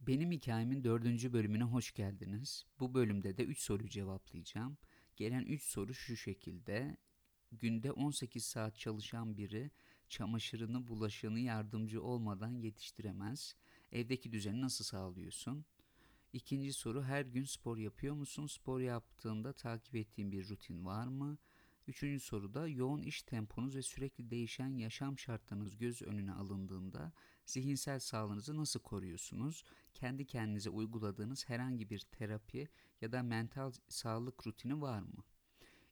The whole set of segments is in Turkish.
Benim hikayemin dördüncü bölümüne hoş geldiniz. Bu bölümde de 3 soruyu cevaplayacağım. Gelen 3 soru şu şekilde. Günde 18 saat çalışan biri çamaşırını, bulaşığını yardımcı olmadan yetiştiremez. Evdeki düzeni nasıl sağlıyorsun? İkinci soru her gün spor yapıyor musun? Spor yaptığında takip ettiğin bir rutin var mı? Üçüncü soruda yoğun iş temponuz ve sürekli değişen yaşam şartlarınız göz önüne alındığında zihinsel sağlığınızı nasıl koruyorsunuz? Kendi kendinize uyguladığınız herhangi bir terapi ya da mental sağlık rutini var mı?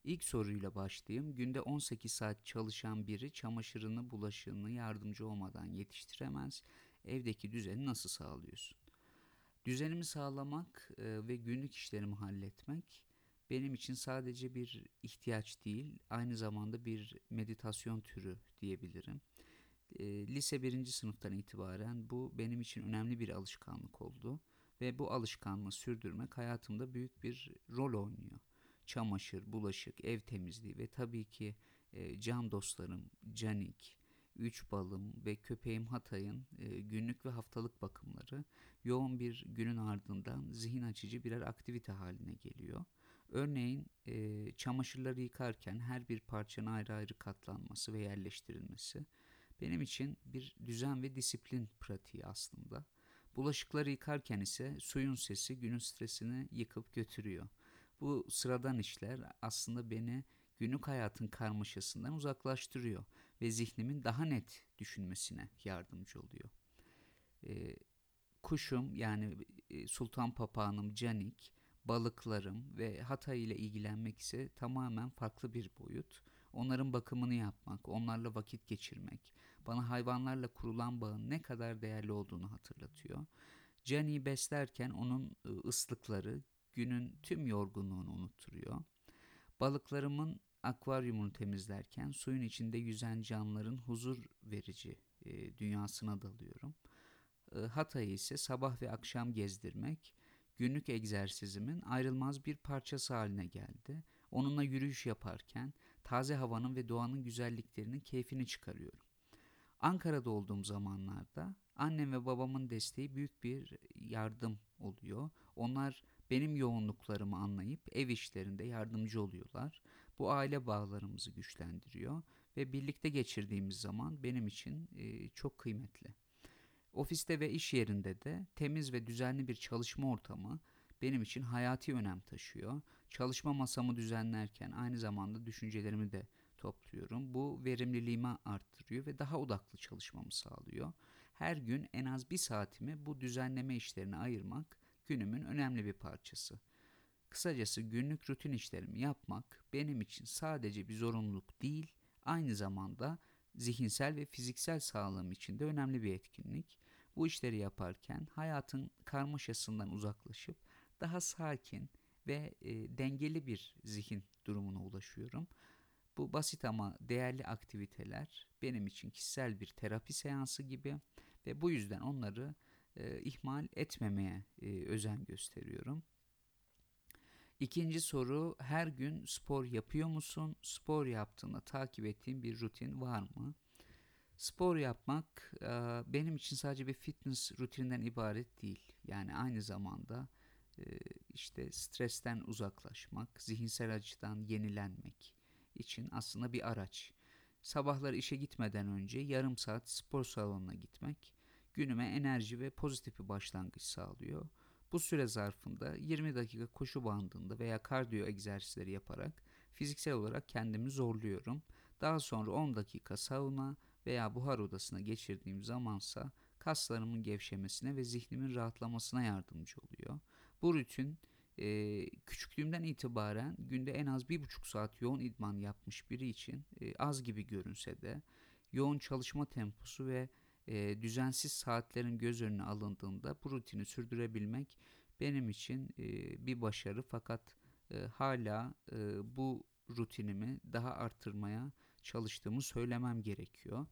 İlk soruyla başlayayım. Günde 18 saat çalışan biri çamaşırını, bulaşığını yardımcı olmadan yetiştiremez. Evdeki düzeni nasıl sağlıyorsun? Düzenimi sağlamak e, ve günlük işlerimi halletmek benim için sadece bir ihtiyaç değil, aynı zamanda bir meditasyon türü diyebilirim. E, lise birinci sınıftan itibaren bu benim için önemli bir alışkanlık oldu ve bu alışkanlığı sürdürmek hayatımda büyük bir rol oynuyor. Çamaşır, bulaşık, ev temizliği ve tabii ki e, can dostlarım Canik, üç balım ve köpeğim Hatay'ın e, günlük ve haftalık bakımları yoğun bir günün ardından zihin açıcı birer aktivite haline geliyor. Örneğin e, çamaşırları yıkarken her bir parçanın ayrı ayrı katlanması ve yerleştirilmesi benim için bir düzen ve disiplin pratiği aslında. Bulaşıkları yıkarken ise suyun sesi günün stresini yıkıp götürüyor. Bu sıradan işler aslında beni günlük hayatın karmaşasından uzaklaştırıyor ve zihnimin daha net düşünmesine yardımcı oluyor. Ee, kuşum yani e, sultan papağanım Canik, balıklarım ve Hatay ile ilgilenmek ise tamamen farklı bir boyut. Onların bakımını yapmak, onlarla vakit geçirmek, bana hayvanlarla kurulan bağın ne kadar değerli olduğunu hatırlatıyor. Cani'yi beslerken onun ıı, ıslıkları günün tüm yorgunluğunu unutturuyor. Balıklarımın akvaryumunu temizlerken suyun içinde yüzen canlıların huzur verici e, dünyasına dalıyorum. E, Hatay'ı ise sabah ve akşam gezdirmek günlük egzersizimin ayrılmaz bir parçası haline geldi. Onunla yürüyüş yaparken taze havanın ve doğanın güzelliklerinin keyfini çıkarıyorum. Ankara'da olduğum zamanlarda annem ve babamın desteği büyük bir yardım oluyor. Onlar benim yoğunluklarımı anlayıp ev işlerinde yardımcı oluyorlar. Bu aile bağlarımızı güçlendiriyor ve birlikte geçirdiğimiz zaman benim için e, çok kıymetli. Ofiste ve iş yerinde de temiz ve düzenli bir çalışma ortamı benim için hayati önem taşıyor. Çalışma masamı düzenlerken aynı zamanda düşüncelerimi de topluyorum. Bu verimliliğimi arttırıyor ve daha odaklı çalışmamı sağlıyor. Her gün en az bir saatimi bu düzenleme işlerine ayırmak günümün önemli bir parçası. Kısacası günlük rutin işlerimi yapmak benim için sadece bir zorunluluk değil, aynı zamanda zihinsel ve fiziksel sağlığım için de önemli bir etkinlik. Bu işleri yaparken hayatın karmaşasından uzaklaşıp daha sakin ve e, dengeli bir zihin durumuna ulaşıyorum. Bu basit ama değerli aktiviteler benim için kişisel bir terapi seansı gibi ve bu yüzden onları e, ihmal etmemeye e, özen gösteriyorum. İkinci soru her gün spor yapıyor musun? Spor yaptığında takip ettiğin bir rutin var mı? Spor yapmak e, benim için sadece bir fitness rutininden ibaret değil. Yani aynı zamanda işte stresten uzaklaşmak, zihinsel açıdan yenilenmek için aslında bir araç. Sabahlar işe gitmeden önce yarım saat spor salonuna gitmek günüme enerji ve pozitif bir başlangıç sağlıyor. Bu süre zarfında 20 dakika koşu bandında veya kardiyo egzersizleri yaparak fiziksel olarak kendimi zorluyorum. Daha sonra 10 dakika sauna veya buhar odasına geçirdiğim zamansa kaslarımın gevşemesine ve zihnimin rahatlamasına yardımcı oluyor. Bu rutin e, küçüklüğümden itibaren günde en az bir buçuk saat yoğun idman yapmış biri için e, az gibi görünse de yoğun çalışma temposu ve e, düzensiz saatlerin göz önüne alındığında bu rutini sürdürebilmek benim için e, bir başarı fakat e, hala e, bu rutinimi daha arttırmaya çalıştığımı söylemem gerekiyor.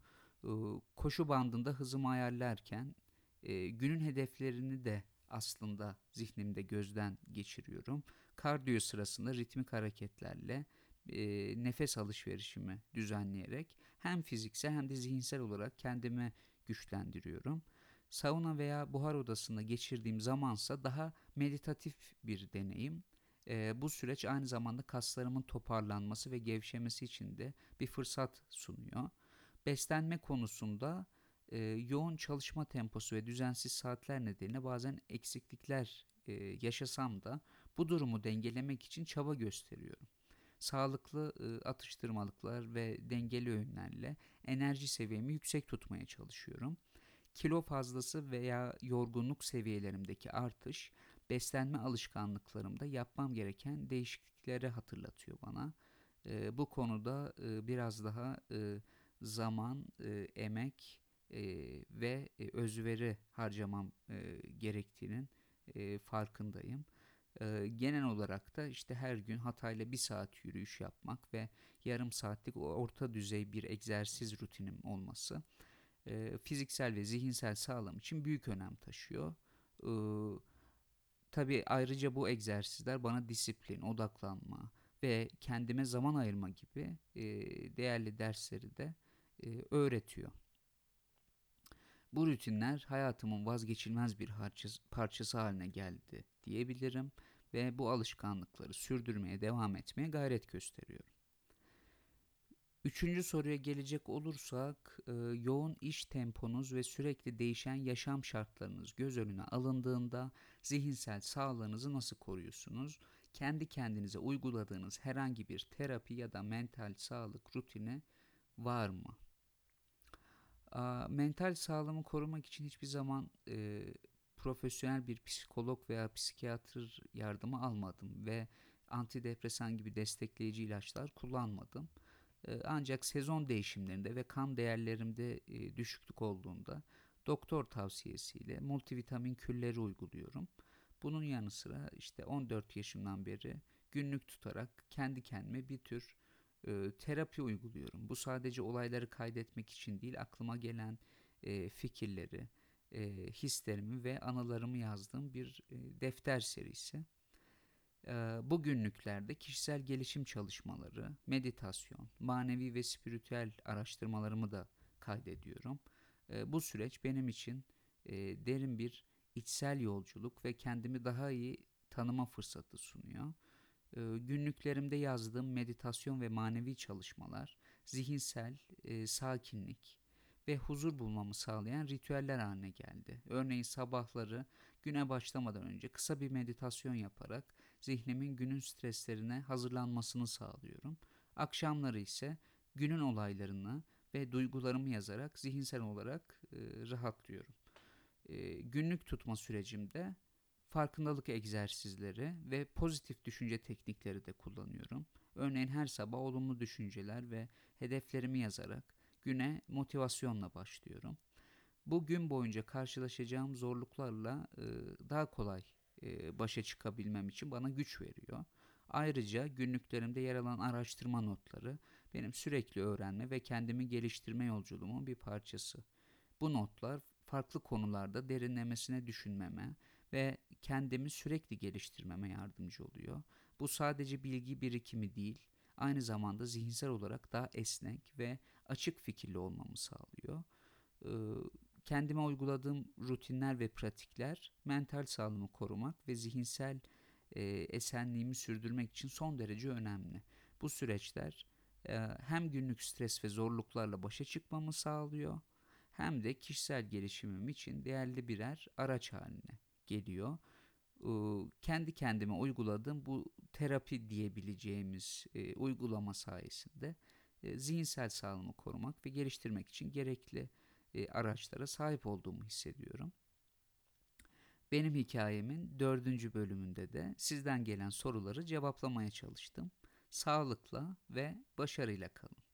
E, koşu bandında hızımı ayarlarken e, günün hedeflerini de aslında zihnimde gözden geçiriyorum. Kardiyo sırasında ritmik hareketlerle e, nefes alışverişimi düzenleyerek hem fiziksel hem de zihinsel olarak kendimi güçlendiriyorum. Sauna veya buhar odasında geçirdiğim zamansa daha meditatif bir deneyim. E, bu süreç aynı zamanda kaslarımın toparlanması ve gevşemesi için de bir fırsat sunuyor. Beslenme konusunda e, yoğun çalışma temposu ve düzensiz saatler nedeniyle bazen eksiklikler e, yaşasam da bu durumu dengelemek için çaba gösteriyorum. Sağlıklı e, atıştırmalıklar ve dengeli öğünlerle enerji seviyemi yüksek tutmaya çalışıyorum. Kilo fazlası veya yorgunluk seviyelerimdeki artış beslenme alışkanlıklarımda yapmam gereken değişiklikleri hatırlatıyor bana. E, bu konuda e, biraz daha e, zaman, e, emek e, ve e, özveri harcamam e, gerektiğinin e, farkındayım. E, genel olarak da işte her gün hatayla bir saat yürüyüş yapmak ve yarım saatlik orta düzey bir egzersiz rutinim olması e, fiziksel ve zihinsel sağlam için büyük önem taşıyor. E, Tabii ayrıca bu egzersizler bana disiplin, odaklanma ve kendime zaman ayırma gibi e, değerli dersleri de e, öğretiyor. Bu rutinler hayatımın vazgeçilmez bir parçası, haline geldi diyebilirim ve bu alışkanlıkları sürdürmeye devam etmeye gayret gösteriyorum. Üçüncü soruya gelecek olursak, e, yoğun iş temponuz ve sürekli değişen yaşam şartlarınız göz önüne alındığında zihinsel sağlığınızı nasıl koruyorsunuz? Kendi kendinize uyguladığınız herhangi bir terapi ya da mental sağlık rutini var mı? Mental sağlığımı korumak için hiçbir zaman e, profesyonel bir psikolog veya psikiyatr yardımı almadım ve antidepresan gibi destekleyici ilaçlar kullanmadım. E, ancak sezon değişimlerinde ve kan değerlerimde e, düşüklük olduğunda doktor tavsiyesiyle multivitamin külleri uyguluyorum. Bunun yanı sıra işte 14 yaşımdan beri günlük tutarak kendi kendime bir tür e, terapi uyguluyorum. Bu sadece olayları kaydetmek için değil, aklıma gelen e, fikirleri, e, hislerimi ve anılarımı yazdığım bir e, defter serisi. E, bu günlüklerde kişisel gelişim çalışmaları, meditasyon, manevi ve spiritüel araştırmalarımı da kaydediyorum. E, bu süreç benim için e, derin bir içsel yolculuk ve kendimi daha iyi tanıma fırsatı sunuyor. E, günlüklerimde yazdığım meditasyon ve manevi çalışmalar, zihinsel e, sakinlik ve huzur bulmamı sağlayan ritüeller haline geldi. Örneğin sabahları güne başlamadan önce kısa bir meditasyon yaparak zihnimin günün streslerine hazırlanmasını sağlıyorum. Akşamları ise günün olaylarını ve duygularımı yazarak zihinsel olarak e, rahatlıyorum. E, günlük tutma sürecimde farkındalık egzersizleri ve pozitif düşünce teknikleri de kullanıyorum. Örneğin her sabah olumlu düşünceler ve hedeflerimi yazarak güne motivasyonla başlıyorum. Bu gün boyunca karşılaşacağım zorluklarla e, daha kolay e, başa çıkabilmem için bana güç veriyor. Ayrıca günlüklerimde yer alan araştırma notları benim sürekli öğrenme ve kendimi geliştirme yolculuğumun bir parçası. Bu notlar farklı konularda derinlemesine düşünmeme ve kendimi sürekli geliştirmeme yardımcı oluyor. Bu sadece bilgi birikimi değil, aynı zamanda zihinsel olarak daha esnek ve açık fikirli olmamı sağlıyor. Ee, kendime uyguladığım rutinler ve pratikler mental sağlığımı korumak ve zihinsel e, esenliğimi sürdürmek için son derece önemli. Bu süreçler e, hem günlük stres ve zorluklarla başa çıkmamı sağlıyor hem de kişisel gelişimim için değerli birer araç haline geliyor. Kendi kendime uyguladığım bu terapi diyebileceğimiz uygulama sayesinde zihinsel sağlığımı korumak ve geliştirmek için gerekli araçlara sahip olduğumu hissediyorum. Benim hikayemin dördüncü bölümünde de sizden gelen soruları cevaplamaya çalıştım. Sağlıkla ve başarıyla kalın.